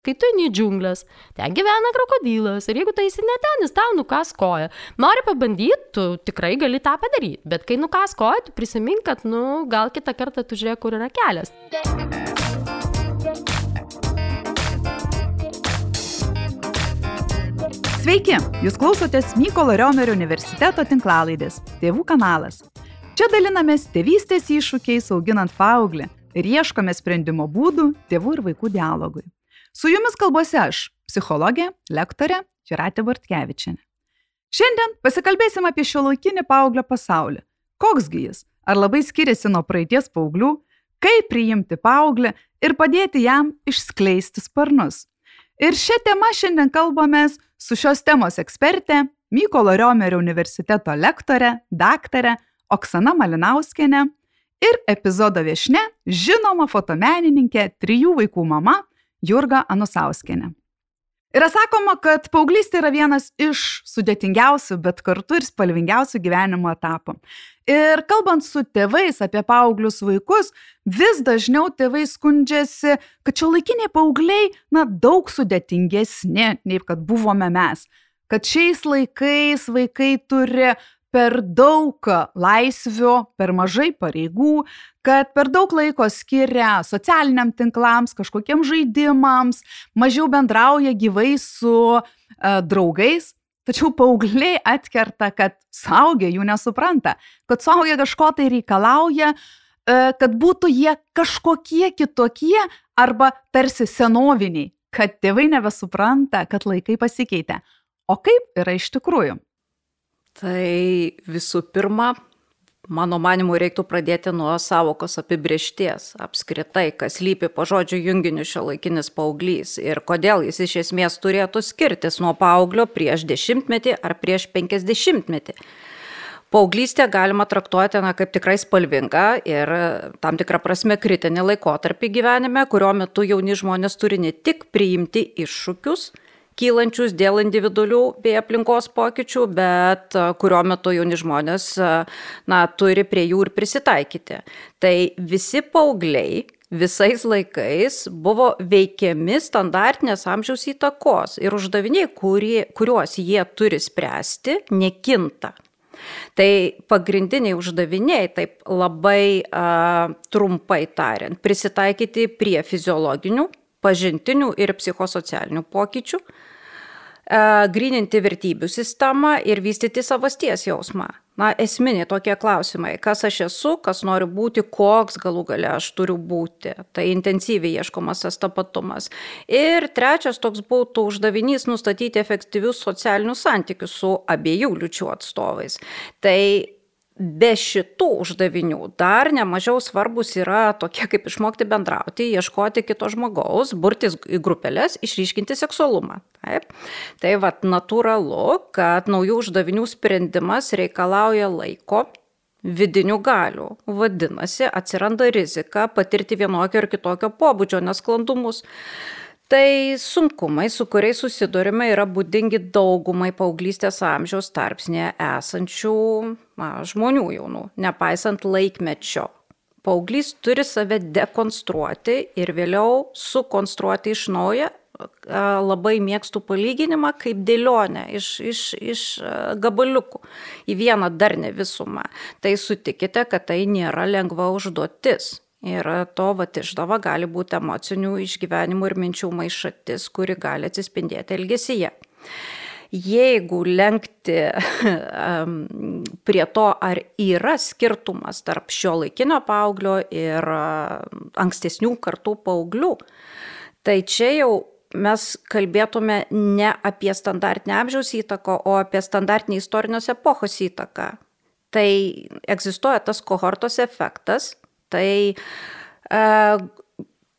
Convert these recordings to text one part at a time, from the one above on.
kai tu eini į džiunglės, ten gyvena krokodilas ir jeigu tai esi ne ten, jis tau nukas koją. Nori pabandyti, tu tikrai gali tą padaryti, bet kai nukas koją, tu prisimink, kad, nu, gal kitą kartą tu žiūrėk, kur yra kelias. Sveiki, jūs klausotės Mykolo Riomerio universiteto tinklalaidės Tėvų kanalas. Čia dalinamės tėvystės iššūkiais auginant paauglį ir ieškome sprendimo būdų tėvų ir vaikų dialogui. Su jumis kalbuosi aš, psichologė, lektorė Čiratė Bartkevičianė. Šiandien pasikalbėsim apie šio laikinį paauglio pasaulį. Koksgi jis? Ar labai skiriasi nuo praeities paauglių? Kaip priimti paauglį ir padėti jam išskleisti sparnus? Ir šią temą šiandien kalbamės su šios temos ekspertė, Mykolo Riomerio universiteto lektorė, daktarė Oksana Malinauskienė ir epizodo viešne žinoma fotomenininkė, trijų vaikų mama Jurga Anusauskienė. Yra sakoma, kad paauglystė yra vienas iš sudėtingiausių, bet kartu ir spalvingiausių gyvenimo etapų. Ir kalbant su tėvais apie paauglius vaikus, vis dažniau tėvai skundžiasi, kad šio laikiniai paaugliai, na, daug sudėtingesni, nei kad buvome mes. Kad šiais laikais vaikai turi per daug laisvių, per mažai pareigų, kad per daug laiko skiria socialiniam tinklams, kažkokiems žaidimams, mažiau bendrauja gyvai su uh, draugais. Tačiau paaugliai atkerta, kad saugia jų nesupranta, kad saugia kažko tai reikalauja, uh, kad būtų jie kažkokie kitokie arba tarsi senoviniai, kad tėvai nebesupranta, kad laikai pasikeitė. O kaip yra iš tikrųjų? Tai visų pirma, mano manimu, reiktų pradėti nuo savokos apibriešties. Apskritai, kas lypi po žodžių junginiu šio laikinis paauglys ir kodėl jis iš esmės turėtų skirtis nuo paauglio prieš dešimtmetį ar prieš penkisdešimtmetį. Paauglystę galima traktuoti na, kaip tikrai spalvingą ir tam tikrą prasme kritinį laikotarpį gyvenime, kurio metu jauni žmonės turi ne tik priimti iššūkius, kylančius dėl individualių bei aplinkos pokyčių, bet kurio metu jauni žmonės na, turi prie jų ir prisitaikyti. Tai visi paaugliai visais laikais buvo veikiami standartinės amžiaus įtakos ir uždaviniai, kurie, kuriuos jie turi spręsti, nekinta. Tai pagrindiniai uždaviniai, taip labai a, trumpai tariant, prisitaikyti prie fiziologinių, pažintinių ir psichosocialinių pokyčių, grininti vertybių sistemą ir vystyti savasties jausmą. Na, esminiai tokie klausimai, kas aš esu, kas noriu būti, koks galų gale aš turiu būti. Tai intensyviai ieškomas tas tapatumas. Ir trečias toks būtų uždavinys nustatyti efektyvius socialinius santykius su abiejų liučių atstovais. Tai be šitų uždavinių dar nemažiau svarbus yra tokie kaip išmokti bendrauti, ieškoti kito žmogaus, burtis į grupelės, išryškinti seksualumą. Taip. Tai vad natūralu, kad naujų uždavinių sprendimas reikalauja laiko, vidinių galių. Vadinasi, atsiranda rizika patirti vienokio ir kitokio pobūdžio nesklandumus. Tai sunkumai, su kuriais susidurime, yra būdingi daugumai paauglystės amžiaus tarpsnėje esančių na, žmonių jaunų, nepaisant laikmečio. Paauglys turi save dekonstruoti ir vėliau sukonstruoti iš naujo. Labai mėgstu palyginimą kaip dėlionę iš, iš, iš gabaliukų į vieną darnę visumą. Tai sutikite, kad tai nėra lengva užduotis. Ir to vat išdava gali būti emocinių išgyvenimų ir minčių maišatis, kuri gali atsispindėti elgesyje. Jeigu lenkti prie to, ar yra skirtumas tarp šio laikinio paauglio ir ankstesnių kartų paauglių, tai čia jau mes kalbėtume ne apie standartinę amžiaus įtaką, o apie standartinį istorinės epochos įtaką. Tai egzistuoja tas kohortos efektas, Tai e,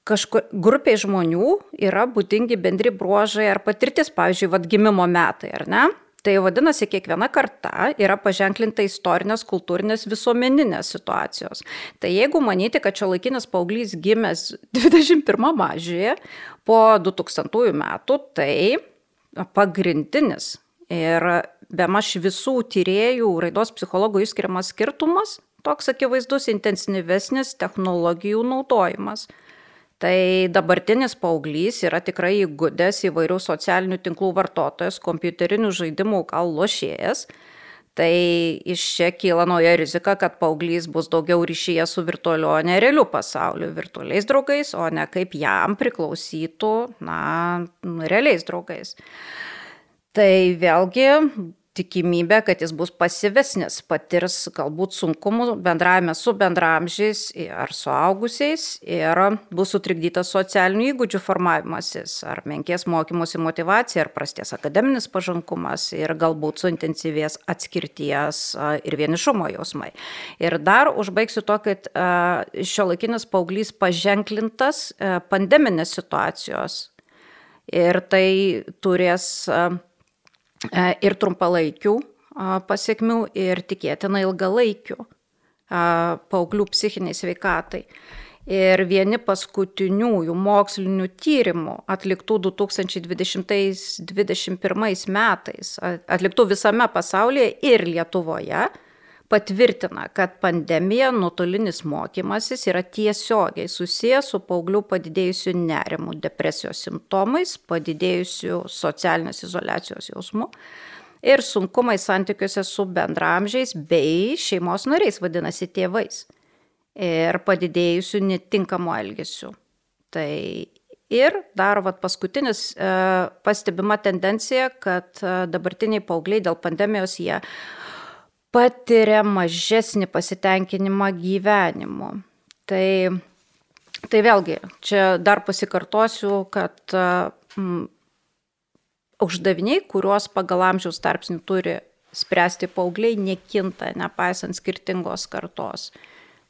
kažkur grupiai žmonių yra būdingi bendri bruožai ar patirtis, pavyzdžiui, vad gimimo metai, ar ne? Tai vadinasi, kiekviena karta yra paženklinta istorinės, kultūrinės, visuomeninės situacijos. Tai jeigu manyti, kad šio laikinis paauglys gimęs 21 mažyje po 2000 metų, tai pagrindinis ir be maž visų tyriejų raidos psichologų išskiriamas skirtumas toks akivaizdus intensyvesnis technologijų naudojimas. Tai dabartinis paauglys yra tikrai įgudęs įvairių socialinių tinklų vartotojas, kompiuterinių žaidimų gal lošėjas. Tai iš čia kyla nauja rizika, kad paauglys bus daugiau ryšyje su virtualiu, o ne realiu pasauliu, virtualiais draugais, o ne kaip jam priklausytų, na, realiais draugais. Tai vėlgi tikimybė, kad jis bus pasivesnis, patirs galbūt sunkumų bendravime su bendramžiais ar suaugusiais ir bus sutrikdytas socialinių įgūdžių formavimasis, ar menkės mokymosi motivacija, ar prasties akademinis pažankumas ir galbūt suintensyvės atskirties ir vienišumo jausmai. Ir dar užbaigsiu to, kad šio laikinis paauglys paženklintas pandeminės situacijos. Ir tai turės ir trumpalaikių pasiekmių, ir tikėtina ilgalaikių paauglių psichiniai sveikatai. Ir vieni paskutiniųjų mokslinių tyrimų atliktų 2020-2021 metais, atliktų visame pasaulyje ir Lietuvoje, patvirtina, kad pandemija, nuotolinis mokymasis yra tiesiogiai susijęs su paauglių padidėjusiu nerimu, depresijos simptomais, padidėjusiu socialinės izolacijos jausmu ir sunkumai santykiuose su bendramžiais bei šeimos nariais, vadinasi tėvais, ir padidėjusiu netinkamu elgesiu. Tai ir dar vat, paskutinis e, pastebima tendencija, kad e, dabartiniai paaugliai dėl pandemijos jie patiria mažesnį pasitenkinimą gyvenimu. Tai, tai vėlgi, čia dar pasikartosiu, kad mm, uždaviniai, kuriuos pagal amžiaus tarpsnį turi spręsti paaugliai, nekinta, nepaisant skirtingos kartos.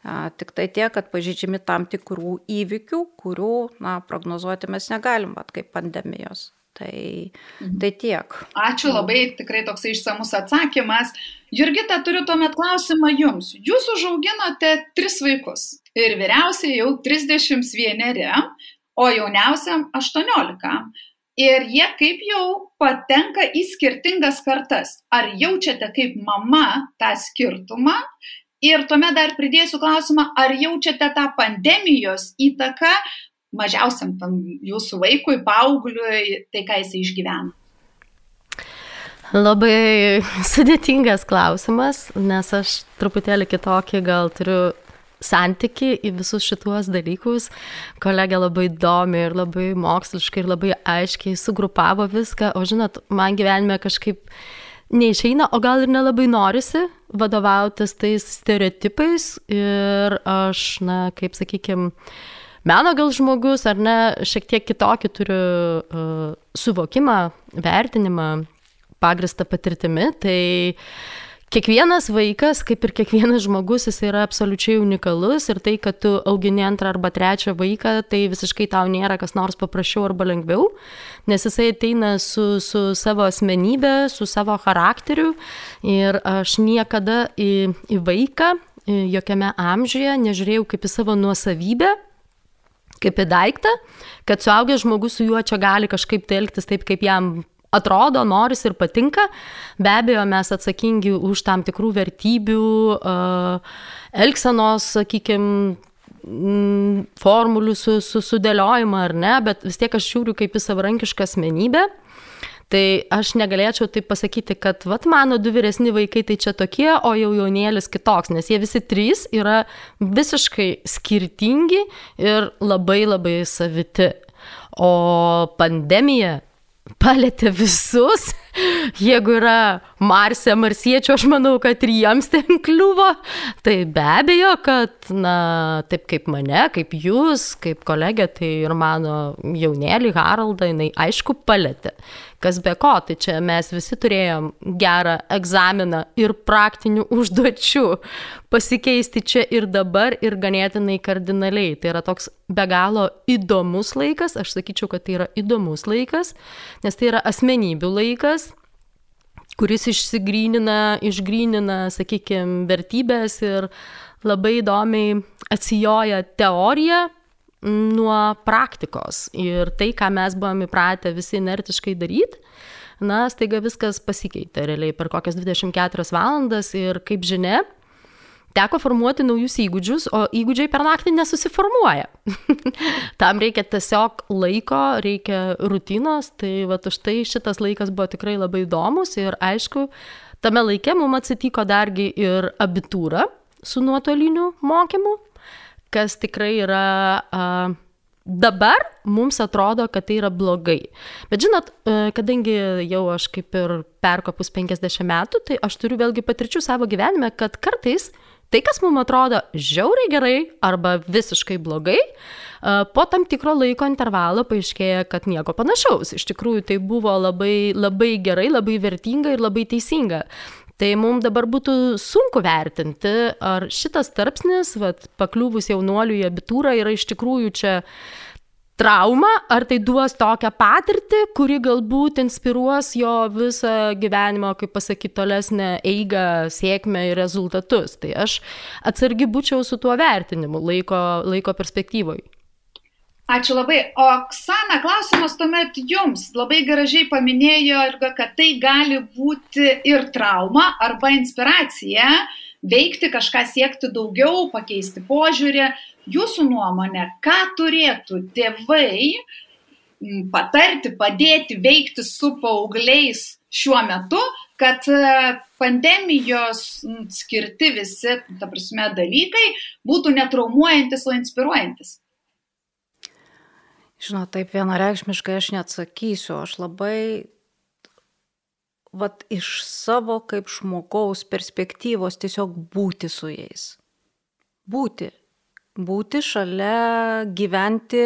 Tik tai tie, kad pažydžiami tam tikrų įvykių, kurių na, prognozuoti mes negalim, bet kaip pandemijos. Tai, mhm. tai tiek. Ačiū labai, tikrai toksai išsamus atsakymas. Jurgita, turiu tuomet klausimą jums. Jūs užauginote tris vaikus ir vyriausiai jau 31, o jauniausiam 18. Ir jie kaip jau patenka į skirtingas kartas. Ar jaučiate kaip mama tą skirtumą? Ir tuomet dar pridėsiu klausimą, ar jaučiate tą pandemijos įtaką mažiausiam tam jūsų vaikui, paaugliui, tai ką jisai išgyvena? Labai sudėtingas klausimas, nes aš truputėlį kitokį gal turiu santyki į visus šituos dalykus. Kolegė labai įdomi ir labai moksliškai ir labai aiškiai sugrupavo viską, o žinot, man gyvenime kažkaip neišeina, o gal ir nelabai norisi vadovautis tais stereotipais ir aš, na, kaip sakykime, meno gal žmogus, ar ne, šiek tiek kitokį turiu uh, suvokimą, vertinimą, pagristą patirtimi, tai kiekvienas vaikas, kaip ir kiekvienas žmogus, jis yra absoliučiai unikalus ir tai, kad tu augini antrą arba trečią vaiką, tai visiškai tau nėra kas nors paprasčiau arba lengviau, nes jisai ateina su, su savo asmenybė, su savo charakteriu ir aš niekada į, į vaiką jokiame amžiuje nežiūrėjau kaip į savo nuosavybę, kaip į daiktą, kad suaugęs žmogus su juo čia gali kažkaip tai elgtis taip, kaip jam atrodo, noris ir patinka. Be abejo, mes atsakingi už tam tikrų vertybių, elgsenos, sakykime, formulių su, su, sudėliojimą ar ne, bet vis tiek aš žiūriu kaip į savarankišką asmenybę. Tai aš negalėčiau taip pasakyti, kad vat mano du vyresni vaikai tai čia tokie, o jau jaunėlis kitoks, nes jie visi trys yra visiškai skirtingi ir labai labai saviti. O pandemija palėtė visus. Jeigu yra Marsė, marsiečių, aš manau, kad ir jiems ten kliuvo. Tai be abejo, kad, na, taip kaip mane, kaip jūs, kaip kolegė, tai ir mano jaunėlį Haraldą, jinai aišku palėtė kas be ko, tai čia mes visi turėjom gerą egzaminą ir praktinių užduočių pasikeisti čia ir dabar ir ganėtinai kardinaliai. Tai yra toks be galo įdomus laikas, aš sakyčiau, kad tai yra įdomus laikas, nes tai yra asmenybių laikas kuris išsigrynina, išgrynina, sakykime, vertybės ir labai įdomiai atsijoja teoriją nuo praktikos. Ir tai, ką mes buvome įpratę visi inertiškai daryti, na, staiga viskas pasikeitė realiai per kokias 24 valandas ir kaip žinia, teko formuoti naujus įgūdžius, o įgūdžiai per naktį nesusiformuoja. Tam reikia tiesiog laiko, reikia rutinos, tai va už tai šitas laikas buvo tikrai labai įdomus ir aišku, tame laike mums atsitiko dargi ir abitūra su nuotoliniu mokymu, kas tikrai yra... Uh, Dabar mums atrodo, kad tai yra blogai. Bet žinot, e, kadangi jau aš kaip ir perkopus 50 metų, tai aš turiu vėlgi patirčių savo gyvenime, kad kartais tai, kas mums atrodo žiauriai gerai arba visiškai blogai, e, po tam tikro laiko intervalo paaiškėja, kad nieko panašaus. Iš tikrųjų, tai buvo labai, labai gerai, labai vertinga ir labai teisinga. Tai mums dabar būtų sunku vertinti, ar šitas tarpsnis, vat, pakliuvus jaunuoliui į abitūrą, yra iš tikrųjų čia trauma, ar tai duos tokią patirtį, kuri galbūt inspiruos jo visą gyvenimo, kaip pasakyti, tolesnę eigą, sėkmę ir rezultatus. Tai aš atsargi būčiau su tuo vertinimu laiko, laiko perspektyvoje. Ačiū labai. O Oksana, klausimas tuomet jums. Labai gražiai paminėjo, kad tai gali būti ir trauma arba inspiracija veikti, kažką siekti daugiau, pakeisti požiūrį. Jūsų nuomonė, ką turėtų tėvai patarti, padėti veikti su paaugliais šiuo metu, kad e, pandemijos skirti visi, ta prasme, dalykai būtų netraumuojantis, o inspiruojantis? Žinot, taip vienareikšmiškai aš neatsakysiu, aš labai, vat iš savo kaip žmogaus perspektyvos tiesiog būti su jais. Būti. Būti šalia, gyventi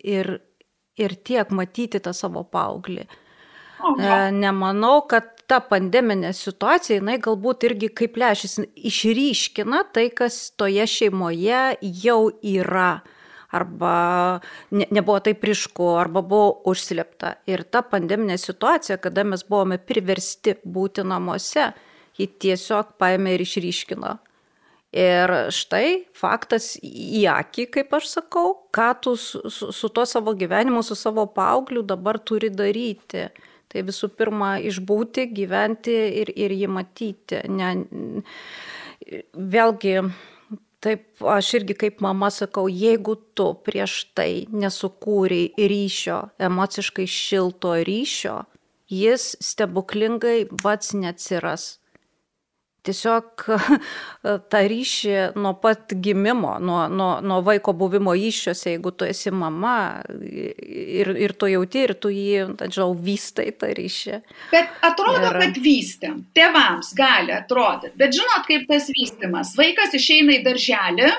ir, ir tiek matyti tą savo paauglį. E, nemanau, kad ta pandeminė situacija, jinai galbūt irgi kaip lešis išryškina tai, kas toje šeimoje jau yra arba ne, nebuvo taip ryšku, arba buvo užslėpta. Ir ta pandeminė situacija, kada mes buvome priversti būti namuose, ji tiesiog paėmė ir išryškino. Ir štai faktas į akį, kaip aš sakau, ką tu su, su, su tuo savo gyvenimu, su savo paaugliu dabar turi daryti. Tai visų pirma, išbūti, gyventi ir, ir jį matyti. Ne, vėlgi, Taip, aš irgi kaip mama sakau, jeigu tu prieš tai nesukūrei ryšio, emociškai šilto ryšio, jis stebuklingai pats neatsiras tiesiog tą ryšį nuo pat gimimo, nuo, nuo, nuo vaiko buvimo iššiose, jeigu tu esi mama ir, ir tu jauti, ir tu jį, tačiau, vystai tą ryšį. Bet atrodo, ir... kad vystėm. Tėvams gali atrodyti. Bet žinot, kaip tas vystimas. Vaikas išeina į darželį,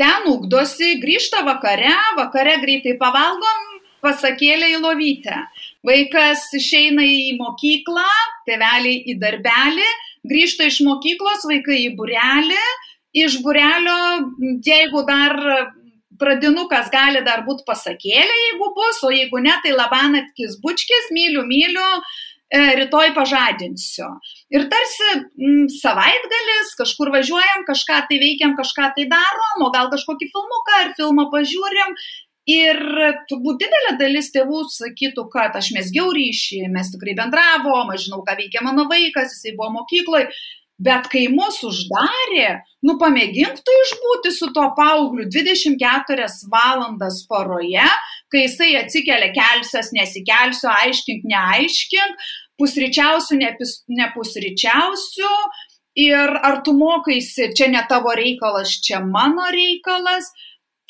ten ugdosi, grįžta vakare, vakare greitai pavalgom, pasakėlė į lovytę. Vaikas išeina į mokyklą, tėveliai į darbelį, grįžta iš mokyklos, vaikai į burelį, iš burelio, jeigu dar pradinukas gali dar būti pasakėlė, jeigu bus, o jeigu ne, tai labanatkis bučkis, myliu, myliu, e, rytoj pažadinsiu. Ir tarsi m, savaitgalis, kažkur važiuojam, kažką tai veikiam, kažką tai darom, o gal kažkokį filmuką ar filmą pažiūrim Ir turbūt didelė dalis tėvų sakytų, kad aš mesgiau ryšį, mes tikrai bendravom, aš žinau, ką veikia mano vaikas, jisai buvo mokykloje, bet kai mus uždarė, nu pamėgink tu išbūti su to paaugliu 24 valandas paroje, kai jisai atsikelia kelsias, nesikelsiu, aiškink, neaiškink, pusryčiausiu, nepusryčiausiu. Ir ar tu mokaisi, čia ne tavo reikalas, čia mano reikalas.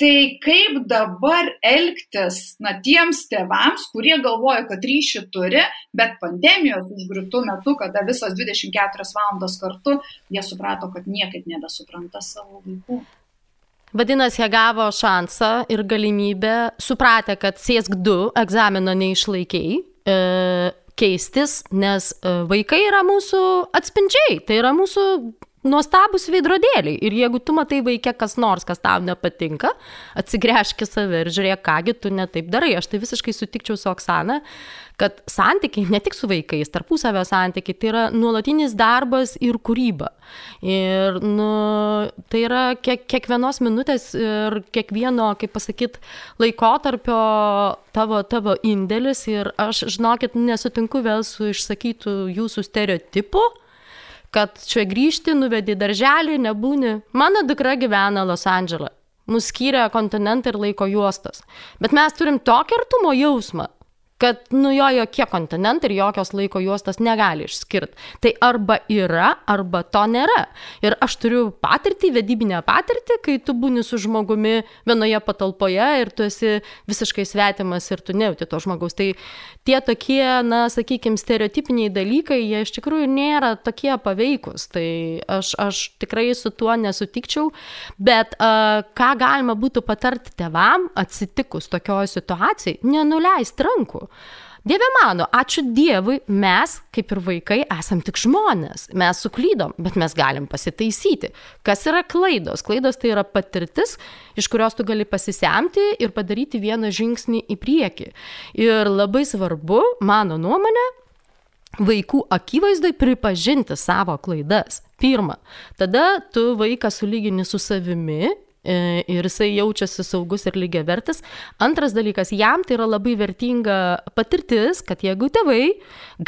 Tai kaip dabar elgtis na, tiems tėvams, kurie galvoja, kad ryšį turi, bet pandemijos užgriūtų metu, kada visos 24 valandos kartu, jie suprato, kad niekaip nebesupranta savo vaikų. Vadinasi, jie gavo šansą ir galimybę, supratę, kad sėsk 2 egzamino neišlaikiai, e, keistis, nes e, vaikai yra mūsų atspindžiai, tai yra mūsų nuostabus veidrodėliai. Ir jeigu tu matai vaikę kas nors, kas tau nepatinka, atsigręžk į save ir žiūrėk, kągi tu netaip darai. Aš tai visiškai sutikčiau su Oksana, kad santykiai, ne tik su vaikais, tarpusavio santykiai, tai yra nuolatinis darbas ir kūryba. Ir nu, tai yra kiek, kiekvienos minutės ir kiekvieno, kaip pasakyti, laikotarpio tavo, tavo indėlis. Ir aš, žinokit, nesutinku vėl su išsakytų jūsų stereotipu kad čia grįžti, nuvedi darželį, nebūni. Mano dukra gyvena Los Andželą. Mus skyrė kontinentai ir laiko juostas. Bet mes turim tokį artumo jausmą, kad nu jo jokie kontinentai ir jokios laiko juostos negali išskirti. Tai arba yra, arba to nėra. Ir aš turiu patirtį, vedybinę patirtį, kai tu būni su žmogumi vienoje patalpoje ir tu esi visiškai svetimas ir tu nejauti to žmogaus. Tai tie tokie, na, sakykime, stereotipiniai dalykai, jie iš tikrųjų nėra tokie paveikus. Tai aš, aš tikrai su tuo nesutikčiau. Bet uh, ką galima būtų patarti tevam atsitikus tokioje situacijai, nenuleisti rankų. Dieve mano, ačiū Dievui, mes, kaip ir vaikai, esam tik žmonės. Mes suklydom, bet mes galim pasitaisyti. Kas yra klaidos? Klaidos tai yra patirtis, iš kurios tu gali pasisemti ir padaryti vieną žingsnį į priekį. Ir labai svarbu, mano nuomonė, vaikų akivaizdai pripažinti savo klaidas. Pirma, tada tu vaiką sulygini su savimi ir jisai jaučiasi saugus ir lygiai vertis. Antras dalykas, jam tai yra labai vertinga patirtis, kad jeigu tėvai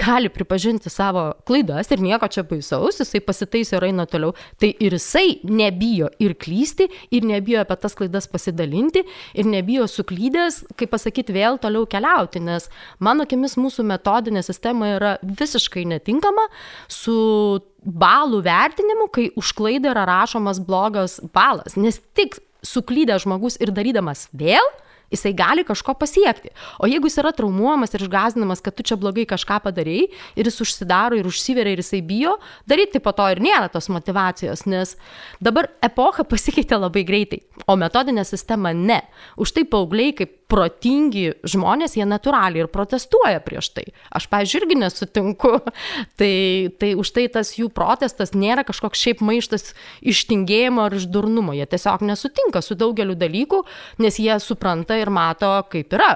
gali pripažinti savo klaidas ir nieko čia baisaus, jisai pasitaisė ir eina toliau, tai ir jisai nebijo ir klysti, ir nebijo apie tas klaidas pasidalinti, ir nebijo suklydęs, kaip pasakyti, vėl toliau keliauti, nes mano akimis mūsų metodinė sistema yra visiškai netinkama su balų vertinimu, kai už klaidą yra rašomas blogas balas, nes tik suklydęs žmogus ir darydamas vėl, jisai gali kažko pasiekti. O jeigu jis yra traumuojamas ir išgazinamas, kad tu čia blogai kažką padarėjai ir jis užsidaro ir užsiveria ir jisai bijo, daryti po to ir nėra tos motivacijos, nes dabar epocha pasikeitė labai greitai, o metodinė sistema ne. Už tai paaugliai kaip protingi žmonės, jie natūraliai ir protestuoja prieš tai. Aš, pažiūrėjau, irgi nesutinku. tai, tai už tai tas jų protestas nėra kažkoks šiaip maištas ištingėjimo ar išdurnumo. Jie tiesiog nesutinka su daugeliu dalykų, nes jie supranta ir mato, kaip yra.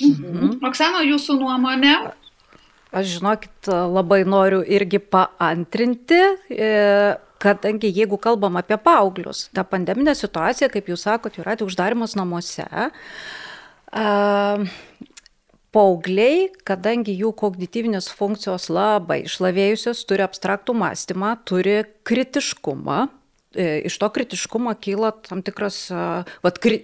Mhm. Oksana, jūsų nuomonė? Aš žinokit, labai noriu irgi paantrinti. E kadangi jeigu kalbam apie paauglius, ta pandeminė situacija, kaip jūs sakot, yra tai uždarimas namuose, Paaugliai, kadangi jų kognityvinės funkcijos labai išlavėjusios, turi abstraktų mąstymą, turi kritiškumą, iš to kritiškumo kyla tam tikras vat, kri,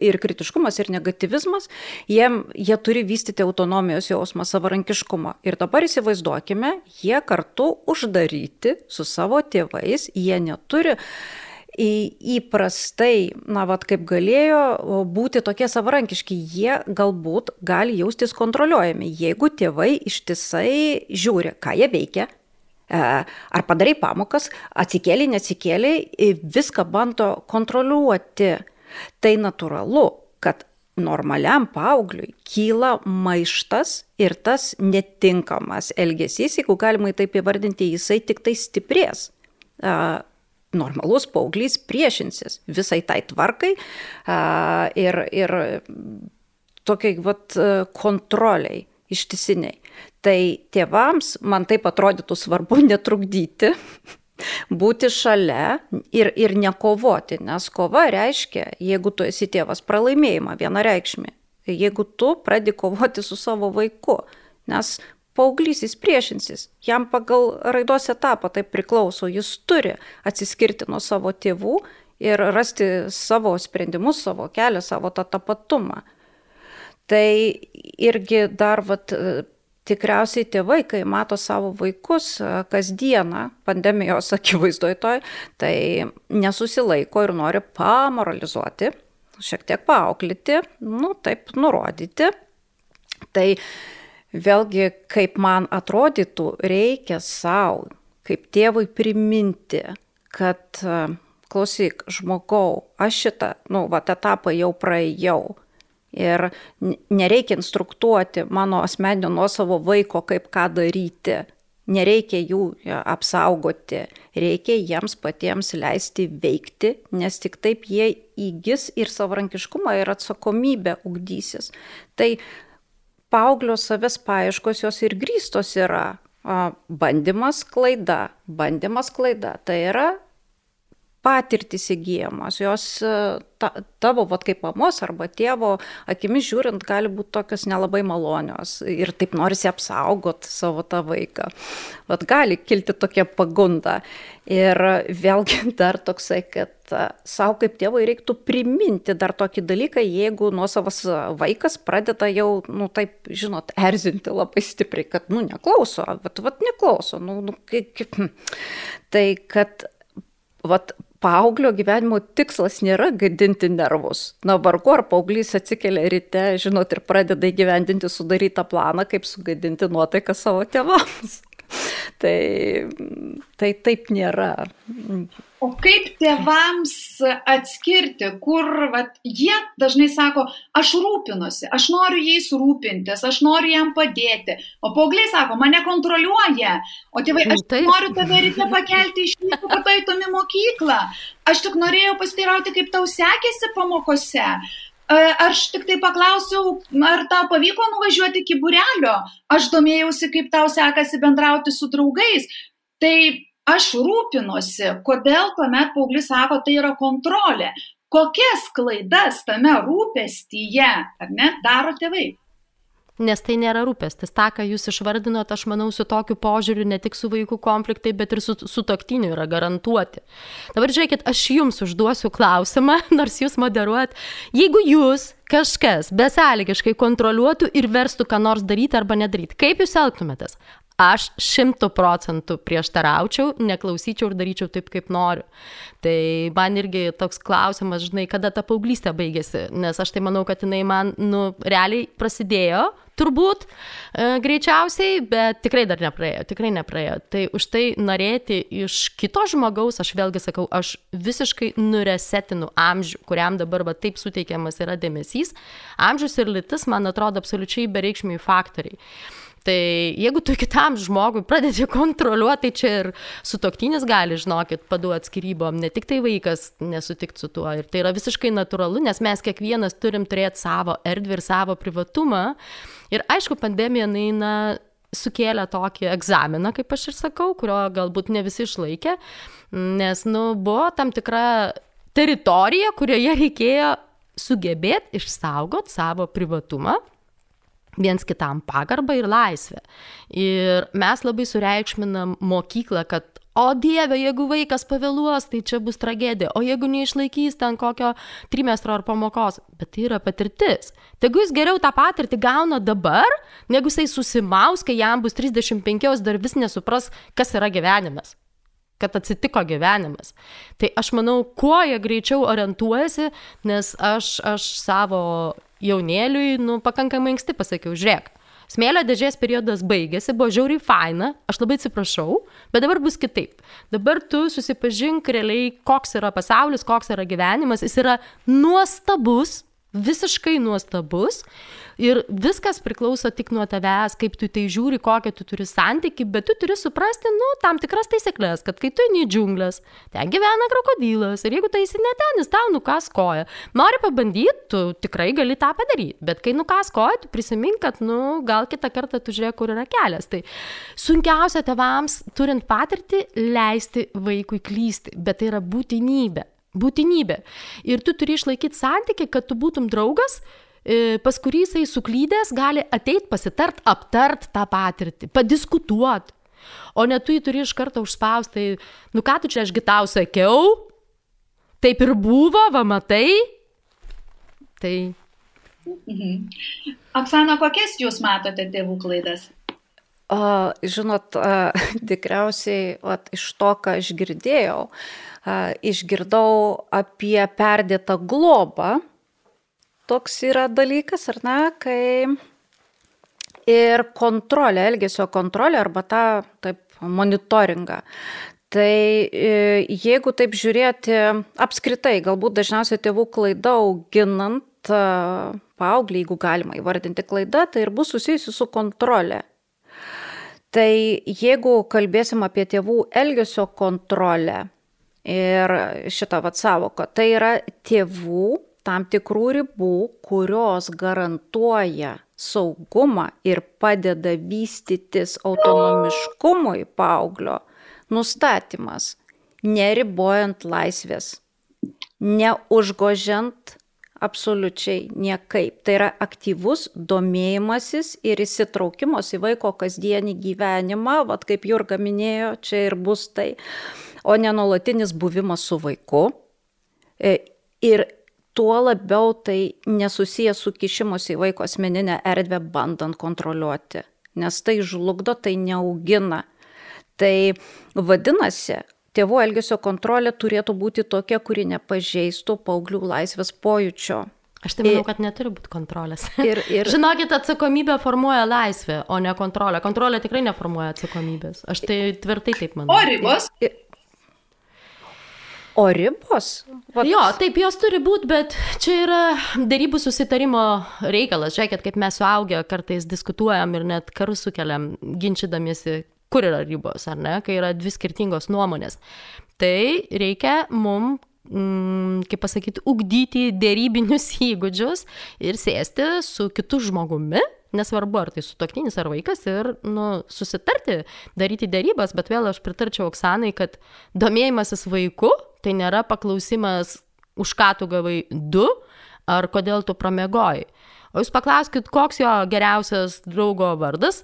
ir kritiškumas, ir negativizmas, jie, jie turi vystyti autonomijos jausmą, savarankiškumą. Ir dabar įsivaizduokime, jie kartu uždaryti su savo tėvais, jie neturi įprastai, na, vad kaip galėjo būti tokie savarankiški, jie galbūt gali jaustis kontroliuojami, jeigu tėvai ištisai žiūri, ką jie veikia, E, ar padarai pamokas, atsikėlė, neatsikėlė, viską bando kontroliuoti. Tai natūralu, kad normaliam paaugliui kyla maištas ir tas netinkamas elgesys, jeigu galima taip įvardinti, jisai tik tai stiprės. E, normalus paauglys priešinsis visai tai tvarkai e, ir, ir tokiai vat, kontroliai ištisiniai. Tai tėvams, man taip atrodytų svarbu netrukdyti, būti šalia ir, ir nekovoti, nes kova reiškia, jeigu tu esi tėvas, pralaimėjimą vienareikšmį. Jeigu tu pradedi kovoti su savo vaiku, nes paauglys jis priešinsis, jam pagal raidos etapą tai priklauso, jis turi atsiskirti nuo savo tėvų ir rasti savo sprendimus, savo kelią, savo tą tapatumą. Tai irgi dar vat, tikriausiai tėvai, kai mato savo vaikus e, kasdieną pandemijos akivaizdoje toj, tai nesusilaiko ir nori pamoralizuoti, šiek tiek paauklyti, nu taip nurodyti. Tai vėlgi, kaip man atrodytų, reikia savo, kaip tėvui priminti, kad e, klausyk, žmogau, aš šitą, nu, va, etapą jau praėjau Ir nereikia instruktuoti mano asmeninio nuosavo vaiko, kaip ką daryti. Nereikia jų apsaugoti, reikia jiems patiems leisti veikti, nes tik taip jie įgis ir savarankiškumą, ir atsakomybę ugdysis. Tai paauglio savęs paieškos jos ir grįstos yra bandymas klaida. Bandymas klaida tai yra patirtis įgyjamos, jos e, ta, tavo, vat, kaip mamos arba tėvo akimis žiūrint, gali būti tokios nelabai malonios ir taip norisi apsaugot savo tą vaiką. Vat gali kilti tokia pagunda. Ir vėlgi dar toksai, kad e, savo kaip tėvui reiktų priminti dar tokį dalyką, jeigu nuosavas vaikas pradeda jau, nu taip, žinot, erzinti labai stipriai, kad, nu, neklauso, bet, vat, neklauso. Nu, nu, kaip, kaip. Tai, kad vat, paauglio gyvenimo tikslas nėra gadinti nervus. Na, vargu ar paauglys atsikelia ryte, žinot, ir pradeda įgyvendinti sudarytą planą, kaip sugadinti nuotaiką savo tėvams. tai, tai taip nėra. O kaip tėvams atskirti, kur vat, jie dažnai sako, aš rūpinuosi, aš noriu jais rūpintis, aš noriu jam padėti. O paaugliai sako, mane kontroliuoja. O tėvai, aš Taip. noriu tave ryte pakelti iš ryto, kad eitum į mokyklą. Aš tik norėjau pasiteirauti, kaip tau sekėsi pamokose. Aš tik tai paklausiau, ar tau pavyko nuvažiuoti iki burelio. Aš domėjausi, kaip tau sekasi bendrauti su draugais. Tai aš rūpinuosi, kodėl tuomet paauglys sako, tai yra kontrolė. Kokias klaidas tame rūpestyje, ar ne, daro tėvai? Nes tai nėra rūpestis. Ta, ką jūs išvardinot, aš manau, su tokiu požiūriu ne tik su vaikų konfliktai, bet ir su, su toktiniu yra garantuoti. Dabar žiūrėkit, aš jums užduosiu klausimą, nors jūs moderuot. Jeigu jūs kažkas besąlygiškai kontroliuotų ir verstų, ką nors daryti arba nedaryti, kaip jūs elgtumėtės? Aš šimtų procentų prieštaraučiau, neklausyčiau ir daryčiau taip, kaip noriu. Tai man irgi toks klausimas, žinai, kada ta paauglystė baigėsi, nes aš tai manau, kad jinai man, nu, realiai prasidėjo, turbūt, e, greičiausiai, bet tikrai dar nepraėjo, tikrai nepraėjo. Tai už tai norėti iš kito žmogaus, aš vėlgi sakau, aš visiškai nuresetinu amžių, kuriam dabar va taip suteikiamas yra dėmesys. Amžius ir lytis, man atrodo, absoliučiai bereikšmiai faktoriai. Tai jeigu tu kitam žmogui pradedi kontroliuoti, tai čia ir sutoktinis gali, žinokit, paduoti skirybom, ne tik tai vaikas nesutikti su tuo. Ir tai yra visiškai natūralu, nes mes kiekvienas turim turėti savo erdvę ir savo privatumą. Ir aišku, pandemija naina sukėlė tokį egzaminą, kaip aš ir sakau, kurio galbūt ne visi išlaikė, nes, nu, buvo tam tikra teritorija, kurioje reikėjo sugebėti išsaugoti savo privatumą viens kitam pagarbą ir laisvę. Ir mes labai sureikšminam mokyklą, kad O Dieve, jeigu vaikas pavėluos, tai čia bus tragedija. O jeigu neišlaikys ten kokio trimestro ar pamokos, bet tai yra patirtis. Tegu jis geriau tą patirtį gauna dabar, negu jisai susimaus, kai jam bus 35, dar vis nesupras, kas yra gyvenimas kad atsitiko gyvenimas. Tai aš manau, kuo jie greičiau orientuojasi, nes aš, aš savo jaunėliui, nu, pakankamai anksti pasakiau, žiūrėk, smėlio dėžės periodas baigėsi, buvo žiauriai faina, aš labai atsiprašau, bet dabar bus kitaip. Dabar tu susipažink realiai, koks yra pasaulis, koks yra gyvenimas, jis yra nuostabus, visiškai nuostabus. Ir viskas priklauso tik nuo tavęs, kaip tu tai žiūri, kokią tu turi santyki, bet tu turi suprasti, nu, tam tikras taisyklės, kad kai tu eini džiunglės, ten gyvena krokodilas ir jeigu tai esi ne ten, jis tau nukas koją. Nori pabandyti, tu tikrai gali tą padaryti, bet kai nukas koją, tu prisimink, kad, nu, gal kitą kartą tu žiūrėk, kur yra kelias. Tai sunkiausia tevams, turint patirtį, leisti vaikui klysti, bet tai yra būtinybė. Būtinybė. Ir tu turi išlaikyti santyki, kad tu būtum draugas, e, pas kurį jisai suklydęs gali ateit pasitart, aptart tą patirtį, padiskutuot. O ne tu jį turi iš karto užspausti, tai, nu ką tu čia aš gitau sakiau, taip ir buvo, va matai. Tai. Mhm. Oksana, kokias jūs matote tėvų klaidas? O, žinot, a, tikriausiai at, iš to, ką aš girdėjau, a, išgirdau apie perdėtą globą. Toks yra dalykas, ar ne, kai ir kontrolė, elgesio kontrolė arba tą taip monitoringą. Tai e, jeigu taip žiūrėti apskritai, galbūt dažniausiai tėvų klaida auginant paauglį, jeigu galima įvardinti klaidą, tai ir bus susijusi su kontrolė. Tai jeigu kalbėsim apie tėvų elgesio kontrolę ir šitą vat savoką, tai yra tėvų tam tikrų ribų, kurios garantuoja saugumą ir padeda vystytis autonomiškumui paauglio nustatymas. neribojant laisvės, neužgožiant absoliučiai niekaip. Tai yra aktyvus domėjimasis ir įsitraukimas į vaiko kasdienį gyvenimą, vad kaip Jurga minėjo, čia ir bus tai, o ne nuolatinis buvimas su vaiku. E, ir tuo labiau tai nesusijęs su kišimus į vaiko asmeninę erdvę, bandant kontroliuoti, nes tai žlugdo, tai neaugina. Tai vadinasi, tėvų elgesio kontrolė turėtų būti tokia, kuri nepažeistų paauglių laisvės pojūčio. Aš tai manau, kad neturi būti kontrolės. Ir, ir... Žinokit, atsakomybė formuoja laisvę, o ne kontrolę. Kontrolė tikrai neformuoja atsakomybės. Aš tai tvirtai taip manau. O ribos? Ir, O ribos? Vat... Jo, taip jos turi būti, bet čia yra darybų susitarimo reikalas. Žiūrėkit, kaip mes suaugę kartais diskutuojam ir net karus sukeliam, ginčydamiesi, kur yra ribos, ar ne, kai yra dvi skirtingos nuomonės. Tai reikia mum mm, kaip pasakyti, ugdyti dėrybinius įgūdžius ir sėsti su kitu žmogumi, nesvarbu ar tai su toktinis ar vaikas, ir nu, susitarti, daryti dėrybas, bet vėl aš pritarčiau Oksanai, kad domėjimasis vaiku tai nėra paklausimas, už ką tu gavai du, ar kodėl tu pramegoji. O jūs paklauskit, koks jo geriausias draugo vardas,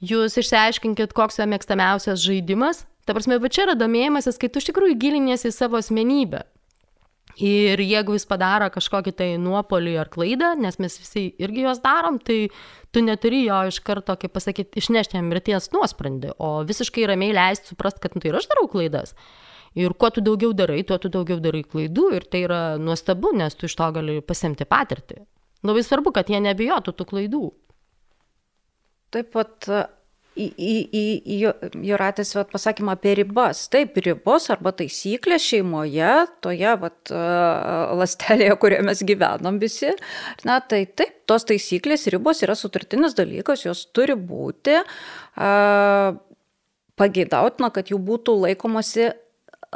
jūs išsiaiškinkit, koks jo mėgstamiausias žaidimas. Ta prasme, va čia yra domėjimasis, kai tu iš tikrųjų giliniesi į savo asmenybę. Ir jeigu jis padaro kažkokį tai nuopolį ar klaidą, nes mes visi irgi juos darom, tai tu neturi jo iš karto, kaip pasakyti, išnešti jam mirties nuosprendį, o visiškai ramiai leisti suprasti, kad nu, tai ir aš darau klaidas. Ir kuo tu daugiau darai, tuo tu daugiau darai klaidų ir tai yra nuostabu, nes tu iš to gali pasimti patirtį. Labai svarbu, kad jie nebijotų tų klaidų. Taip pat į, į, į, į Juratės pasakymą apie ribas. Taip, ribos arba taisyklės šeimoje, toje vat, lastelėje, kurioje mes gyvenom visi. Na, tai taip, tos taisyklės, ribos yra sutartinis dalykas, jos turi būti. Pageidautina, kad jų būtų laikomasi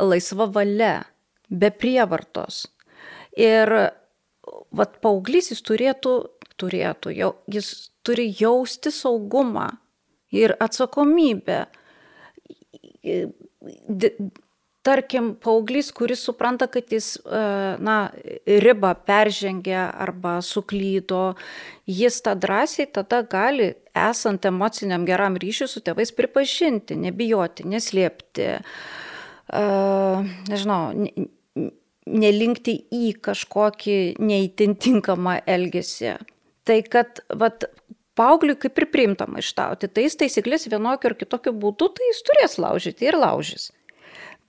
laisva valia, be prievartos. Ir vat, paauglys jis turėtų, turėtų, jau, jis turi jausti saugumą ir atsakomybę. Tarkim, paauglys, kuris supranta, kad jis e, na, ribą peržengė arba suklydo, jis tą drąsiai tada gali, esant emociniam geram ryšiui su tėvais, pripažinti, nebijoti, neslėpti, e, nežinau, nelinkti į kažkokį neįtintinkamą elgesį. Tai kad vat, paaugliui kaip ir priimta maištauti. Tai jis taisyklės vienokiu ar kitokiu būdu, tai jis turės laužyti ir laužys.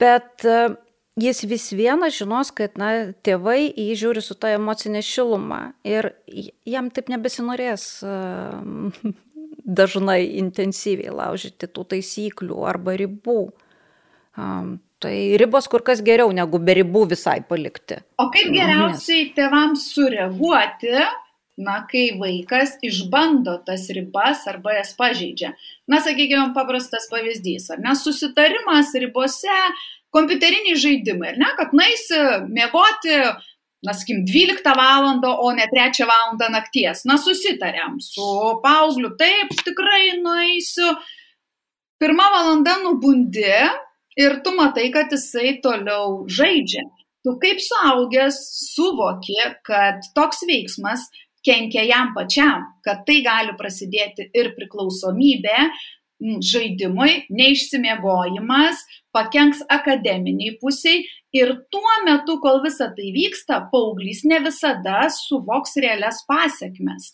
Bet e, jis vis viena žinos, kad na, tėvai į jį žiūri su ta emocinė šiluma ir jam taip nebesinorės e, dažnai intensyviai laužyti tų taisyklių arba ribų. Tai ribos kur kas geriau negu be ribų visai palikti. O kaip geriausiai tėvams sureaguoti, na, kai vaikas išbando tas ribas arba jas pažeidžia. Na, sakykime, paprastas pavyzdys, ar ne, susitarimas ribose, kompiuteriniai žaidimai, ar ne, kad naisi mėgoti, na, sakykim, 12 val. o ne 3 val. nakties. Na, susitarėm su paaugliu, taip, tikrai nueisiu. Pirmą valandą nubundi ir tu matai, kad jisai toliau žaidžia. Tu kaip suaugęs suvoki, kad toks veiksmas kenkia jam pačiam, kad tai gali prasidėti ir priklausomybė žaidimui, neišsimiegojimas, pakenks akademiniai pusiai ir tuo metu, kol visa tai vyksta, paauglys ne visada suvoks realias pasiekmes.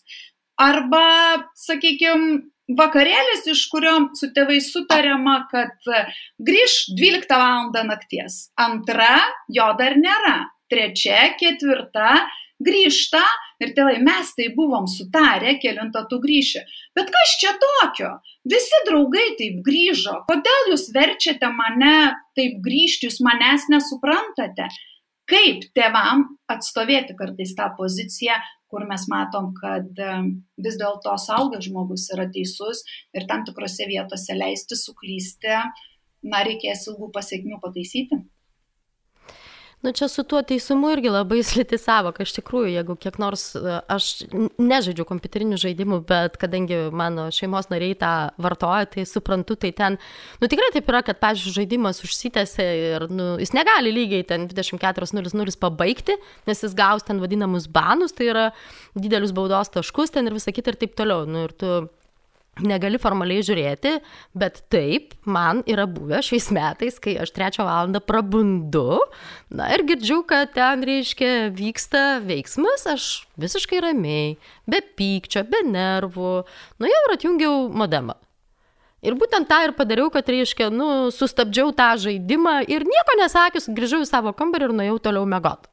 Arba, sakykime, vakarėlis, iš kurio su tėvais sutariama, kad grįž 12 val. nakties. Antra, jo dar nėra. Trečia, ketvirta, grįžta ir tėvai, mes tai buvom sutarę, kelintą tu grįši. Bet kas čia tokio? Visi draugai taip grįžo. Kodėl jūs verčiate mane taip grįžti, jūs manęs nesuprantate? Kaip tėvam atstovėti kartais tą poziciją, kur mes matom, kad vis dėlto saugęs žmogus yra teisus ir tam tikrose vietose leisti suklysti, na, reikės ilgų pasiekmių pataisyti. Nu, čia su tuo teisumu irgi labai sliti savoka. Iš tikrųjų, jeigu kiek nors, e, aš nežaidžiu kompiuterinių žaidimų, bet kadangi mano šeimos nariai tą vartoja, tai suprantu, tai ten, nu tikrai taip yra, kad, pavyzdžiui, žaidimas užsitęsia ir, nu, jis negali lygiai ten 24.00 pabaigti, nes jis gaus ten vadinamus banus, tai yra didelius baudos taškus ten ir visą kitą ir taip toliau. Nu, ir tu negali formaliai žiūrėti, bet taip, man yra buvę šiais metais, kai aš trečią valandą prabundu, na ir girdžiu, kad ten, reiškia, vyksta veiksmas, aš visiškai ramiai, be pykčio, be nervų, nu jau ir atjungiau modemą. Ir būtent tą ir padariau, kad, reiškia, nu, sustabdžiau tą žaidimą ir nieko nesakius, grįžau į savo kambarį ir nuėjau toliau mėgoti.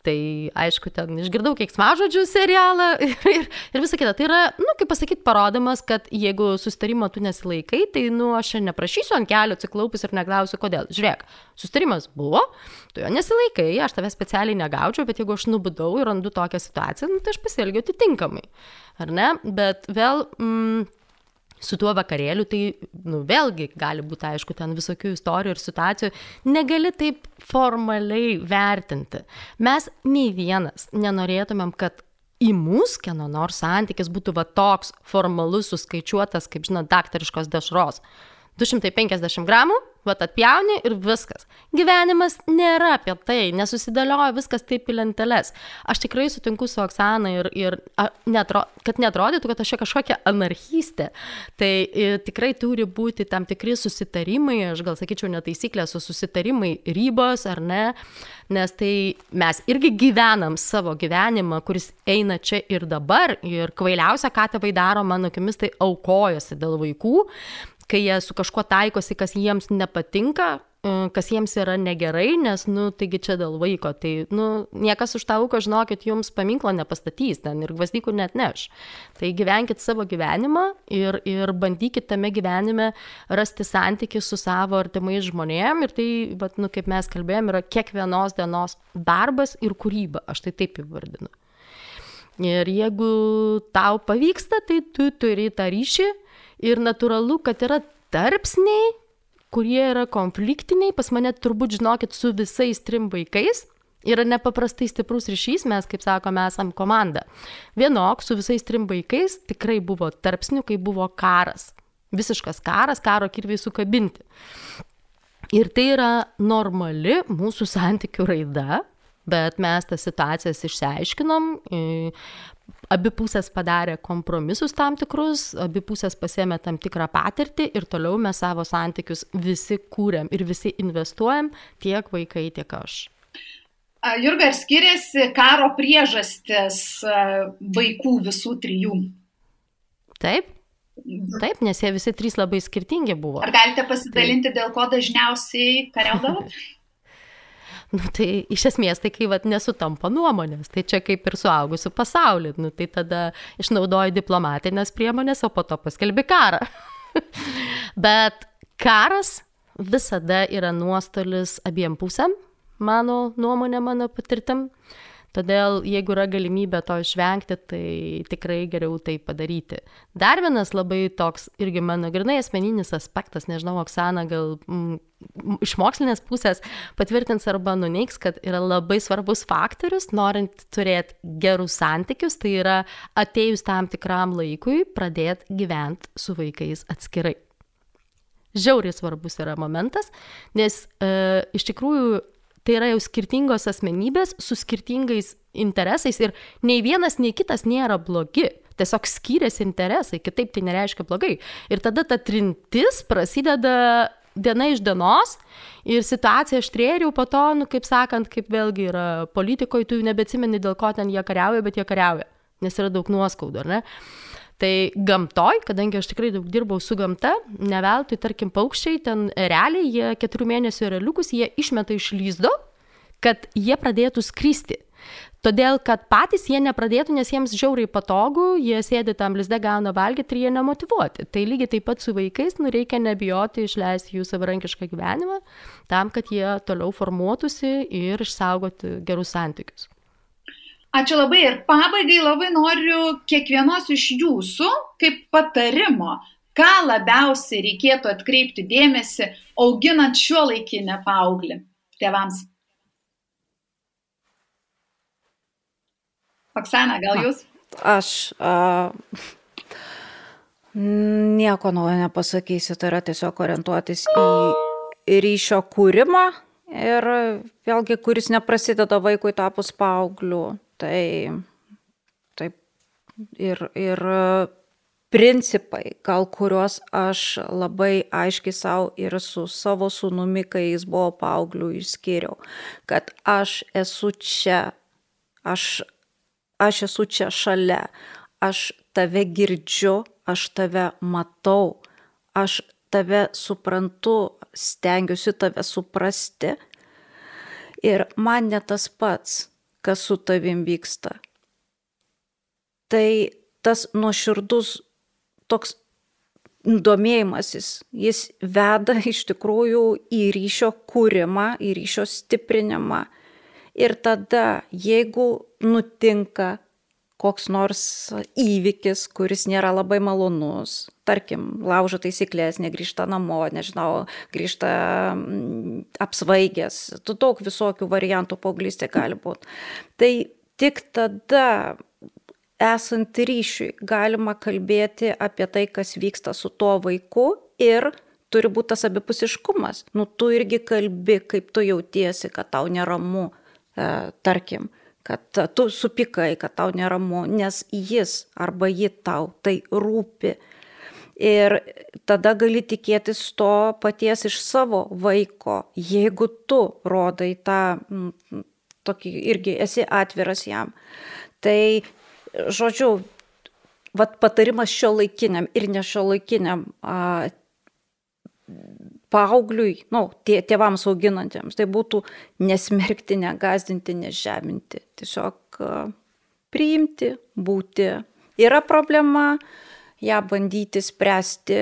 Tai aišku, ten išgirdau keiksmažodžių serialą ir, ir, ir visą kitą. Tai yra, nu, kaip pasakyti, parodymas, kad jeigu sustarimo tu nesilaikai, tai, nu, aš čia neprašysiu ant kelio atsiklaupus ir neklausiu, kodėl. Žiūrėk, sustarimas buvo, tu jo nesilaikai, aš tave specialiai negaučiau, bet jeigu aš nubudau ir randu tokią situaciją, nu, tai aš pasielgiu atitinkamai. Ar ne? Bet vėl... Mm, su tuo vakarėliu, tai nu, vėlgi gali būti, aišku, ten visokių istorijų ir situacijų, negali taip formaliai vertinti. Mes nei vienas nenorėtumėm, kad į mūsų kieno nors santykis būtų va toks formalus, suskaičiuotas, kaip žinot, daktariškos dešros. 250 gramų, va atpjauni ir viskas. Gyvenimas nėra apie tai, nesusidėlioja viskas taip į lenteles. Aš tikrai sutinku su Oksana ir, ir a, netro, kad netrodytų, kad aš čia kažkokia anarchistė. Tai ir, tikrai turi būti tam tikri susitarimai, aš gal sakyčiau netaisyklės, o susitarimai ribos ar ne, nes tai mes irgi gyvenam savo gyvenimą, kuris eina čia ir dabar. Ir kvailiausia, ką tėvai daro, mano akimis, tai aukojasi dėl vaikų kai jie su kažkuo taikosi, kas jiems nepatinka, e, kas jiems yra negerai, nes, nu, taigi čia dėl vaiko, tai, nu, niekas už tą auką, žinokit, jums paminklo nepastatys ten ir gvazdykų net neš. Tai gyvenkit savo gyvenimą ir, ir bandykit tame gyvenime rasti santykių su savo artimais žmonėm ir tai, bet, nu, kaip mes kalbėjom, yra kiekvienos dienos darbas ir kūryba, aš tai taip įvardinu. Ir jeigu tau pavyksta, tai tu turi tą ryšį ir natūralu, kad yra tarpsniai, kurie yra konfliktiniai, pas mane turbūt žinokit su visais trim vaikais. Yra nepaprastai stiprus ryšys, mes, kaip sakome, esam komanda. Vienok su visais trim vaikais tikrai buvo tarpsnių, kai buvo karas. Visiškas karas, karo kirviai sukabinti. Ir tai yra normali mūsų santykių raida, bet mes tas situacijas išsiaiškinom, abi pusės padarė kompromisus tam tikrus, abi pusės pasėmė tam tikrą patirtį ir toliau mes savo santykius visi kūrėm ir visi investuojam, tiek vaikai, tiek aš. Jurga, ar skiriasi karo priežastis vaikų visų trijų? Taip. Taip, nes jie visi trys labai skirtingi buvo. Ar galite pasidalinti, Taip. dėl ko dažniausiai kariaudavot? Nu, tai iš esmės tai kai vat, nesutampa nuomonės, tai čia kaip ir suaugusių pasaulį, nu, tai tada išnaudoji diplomatinės priemonės, o po to paskelbi karą. Bet karas visada yra nuostolis abiem pusėm, mano nuomonė, mano patirtim. Todėl, jeigu yra galimybė to išvengti, tai tikrai geriau tai padaryti. Dar vienas labai toks, irgi mano grinai asmeninis aspektas, nežinau, Oksana gal mm, iš mokslinės pusės patvirtins arba nuneiks, kad yra labai svarbus faktorius, norint turėti gerus santykius, tai yra atėjus tam tikram laikui pradėti gyventi su vaikais atskirai. Žiauriai svarbus yra momentas, nes e, iš tikrųjų tai yra jau skirtingos asmenybės su skirtingais interesais ir nei vienas, nei kitas nėra blogi. Tiesiog skiriasi interesai, kitaip tai nereiškia blogai. Ir tada ta trintis prasideda diena iš dienos ir situacija aštrėja ir jau po to, nu, kaip sakant, kaip vėlgi yra politikoje, tu jau nebetsimeni, dėl ko ten jie kariauja, bet jie kariauja, nes yra daug nuoskaudų, ar ne? Tai gamtoj, kadangi aš tikrai daug dirbau su gamta, ne veltui, tarkim, paukščiai ten realiai, jie keturių mėnesių realiukus, jie išmeta iš lyzdo, kad jie pradėtų skristi. Todėl, kad patys jie nepradėtų, nes jiems žiauriai patogu, jie sėdi tam lizde, gauna valgyti ir jie nemotivuoti. Tai lygiai taip pat su vaikais, nu reikia nebijoti išleisti jų savarankišką gyvenimą, tam, kad jie toliau formuotųsi ir išsaugoti gerus santykius. Ačiū labai ir pabaigai labai noriu kiekvienos iš jūsų kaip patarimo, ką labiausiai reikėtų atkreipti dėmesį, auginant šio laikinę paauglį tėvams. Oksana, gal jūs? A, aš uh, nieko naujo nepasakysiu, tai yra tiesiog orientuotis į ryšio kūrimą ir vėlgi, kuris neprasideda vaikui tapus paaugliu. Tai taip ir, ir principai, gal kuriuos aš labai aiškiai savo ir su savo sunumi, kai jis buvo paaugliu, išskiriau, kad aš esu čia, aš, aš esu čia šalia, aš tave girdžiu, aš tave matau, aš tave suprantu, stengiuosi tave suprasti. Ir man ne tas pats, kas su tavim vyksta. Tai tas nuoširdus toks domėjimasis, jis veda iš tikrųjų į ryšio kūrimą, į ryšio stiprinimą. Ir tada, jeigu nutinka koks nors įvykis, kuris nėra labai malonus, tarkim, laužo taisyklės, negrįžta namo, nežinau, grįžta mm, apsvaigęs, tu daug visokių variantų paauglystė gali būti. Tai tik tada esant ryšiui galima kalbėti apie tai, kas vyksta su tuo vaiku ir turi būti tas abipusiškumas. Nu, tu irgi kalbi, kaip tu jautiesi, kad tau neramu, e, tarkim kad tu supikai, kad tau neramu, nes jis arba ji tau tai rūpi. Ir tada gali tikėtis to paties iš savo vaiko, jeigu tu rodai tą, tokį irgi esi atviras jam. Tai, žodžiu, vat patarimas šio laikiniam ir ne šio laikiniam a, paaugliui, nu, tie, tėvams auginantiems, tai būtų nesmerkti, negazdinti, nežeminti, tiesiog priimti, būti. Yra problema, ją bandyti spręsti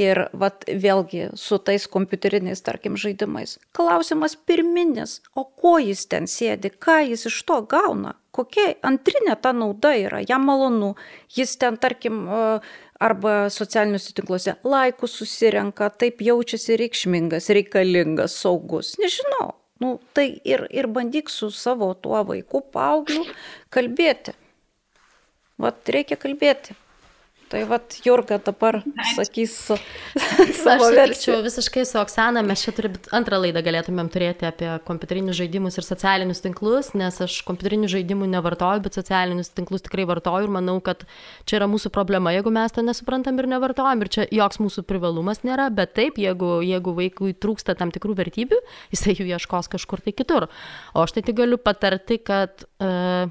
ir vat, vėlgi su tais kompiuteriniais, tarkim, žaidimais. Klausimas pirminis, o ko jis ten sėdi, ką jis iš to gauna, kokia antrinė ta nauda yra, jam malonu, jis ten, tarkim, arba socialiniuose tinkluose laikus susirenka, taip jaučiasi reikšmingas, reikalingas, saugus. Nežinau. Nu, tai ir, ir bandyk su savo tuo vaiku, paaugliu kalbėti. Vat reikia kalbėti. Tai vad, Jurga dabar sakys savo versiju. visiškai su Oksana, mes čia turbūt antrą laidą galėtumėm turėti apie kompiuterinius žaidimus ir socialinius tinklus, nes aš kompiuterinių žaidimų nevartoju, bet socialinius tinklus tikrai vartoju ir manau, kad čia yra mūsų problema, jeigu mes to nesuprantam ir nevartojam ir čia joks mūsų privalumas nėra, bet taip, jeigu, jeigu vaikui trūksta tam tikrų vertybių, jisai jų ieškos kažkur tai kitur. O aš tai tik galiu patarti, kad uh,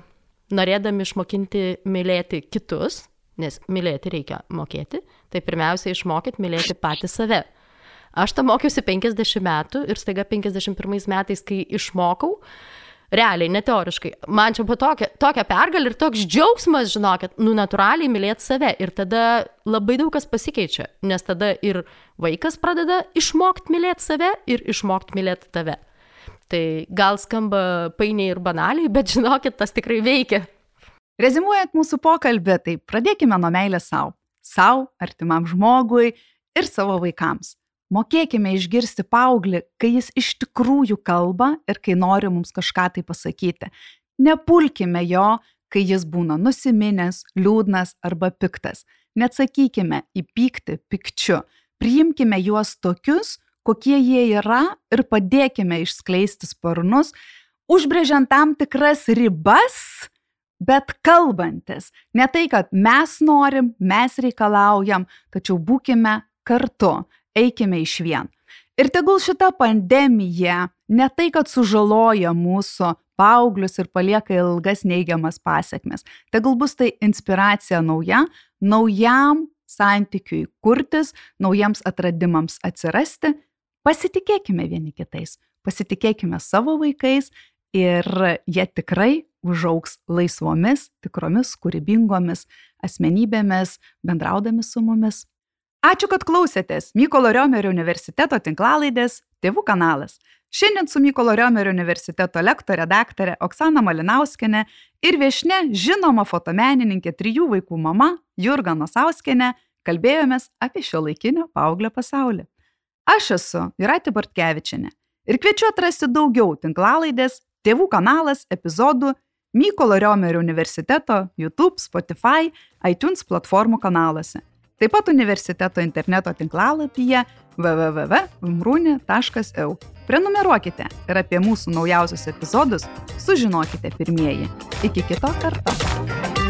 norėdami išmokinti mylėti kitus, nes mylėti reikia mokėti, tai pirmiausia išmokyt mylėti patį save. Aš tą mokiausi 50 metų ir staiga 51 metais, kai išmokau, realiai, neteoriškai, man čia buvo tokia, tokia pergalė ir toks džiaugsmas, žinokit, nu natūraliai mylėti save ir tada labai daug kas pasikeičia, nes tada ir vaikas pradeda išmokti mylėti save ir išmokti mylėti tave. Tai gal skamba painiai ir banaliai, bet žinokit, tas tikrai veikia. Rezimuojant mūsų pokalbį, tai pradėkime nuo meilės savo. Sau, artimam žmogui ir savo vaikams. Mokėkime išgirsti paauglį, kai jis iš tikrųjų kalba ir kai nori mums kažką tai pasakyti. Nepulkime jo, kai jis būna nusiminęs, liūdnas arba piktas. Neatsakykime į pyktį pikčiu. Priimkime juos tokius, kokie jie yra ir padėkime išskleisti sparnus, užbrėžiant tam tikras ribas, bet kalbantis. Ne tai, kad mes norim, mes reikalaujam, tačiau būkime kartu, eikime iš vien. Ir tegul šita pandemija ne tai, kad sužaloja mūsų paauglius ir palieka ilgas neigiamas pasiekmes. Tegul bus tai inspiracija nauja, naujam santykiui kurtis, naujiems atradimams atsirasti. Pasitikėkime vieni kitais, pasitikėkime savo vaikais ir jie tikrai užauks laisvomis, tikromis, kūrybingomis asmenybėmis, bendraudami su mumis. Ačiū, kad klausėtės Mykolo Riomerio universiteto tinklalaidės Tėvų kanalas. Šiandien su Mykolo Riomerio universiteto lektorė daktarė Oksana Malinauskenė ir viešne žinoma fotomenininkė trijų vaikų mama Jurga Nosauskenė kalbėjomės apie šio laikinio paauglio pasaulį. Aš esu Juratė Bartkevičinė ir kviečiu atrasti daugiau tinklalaidės Tėvų kanalas epizodų Mykolo Riomerio universiteto YouTube, Spotify, iTunes platformų kanaluose. Taip pat universiteto interneto tinklalapyje www.vmrūni.eu. Prenumeruokite ir apie mūsų naujausius epizodus sužinokite pirmieji. Iki kito karto.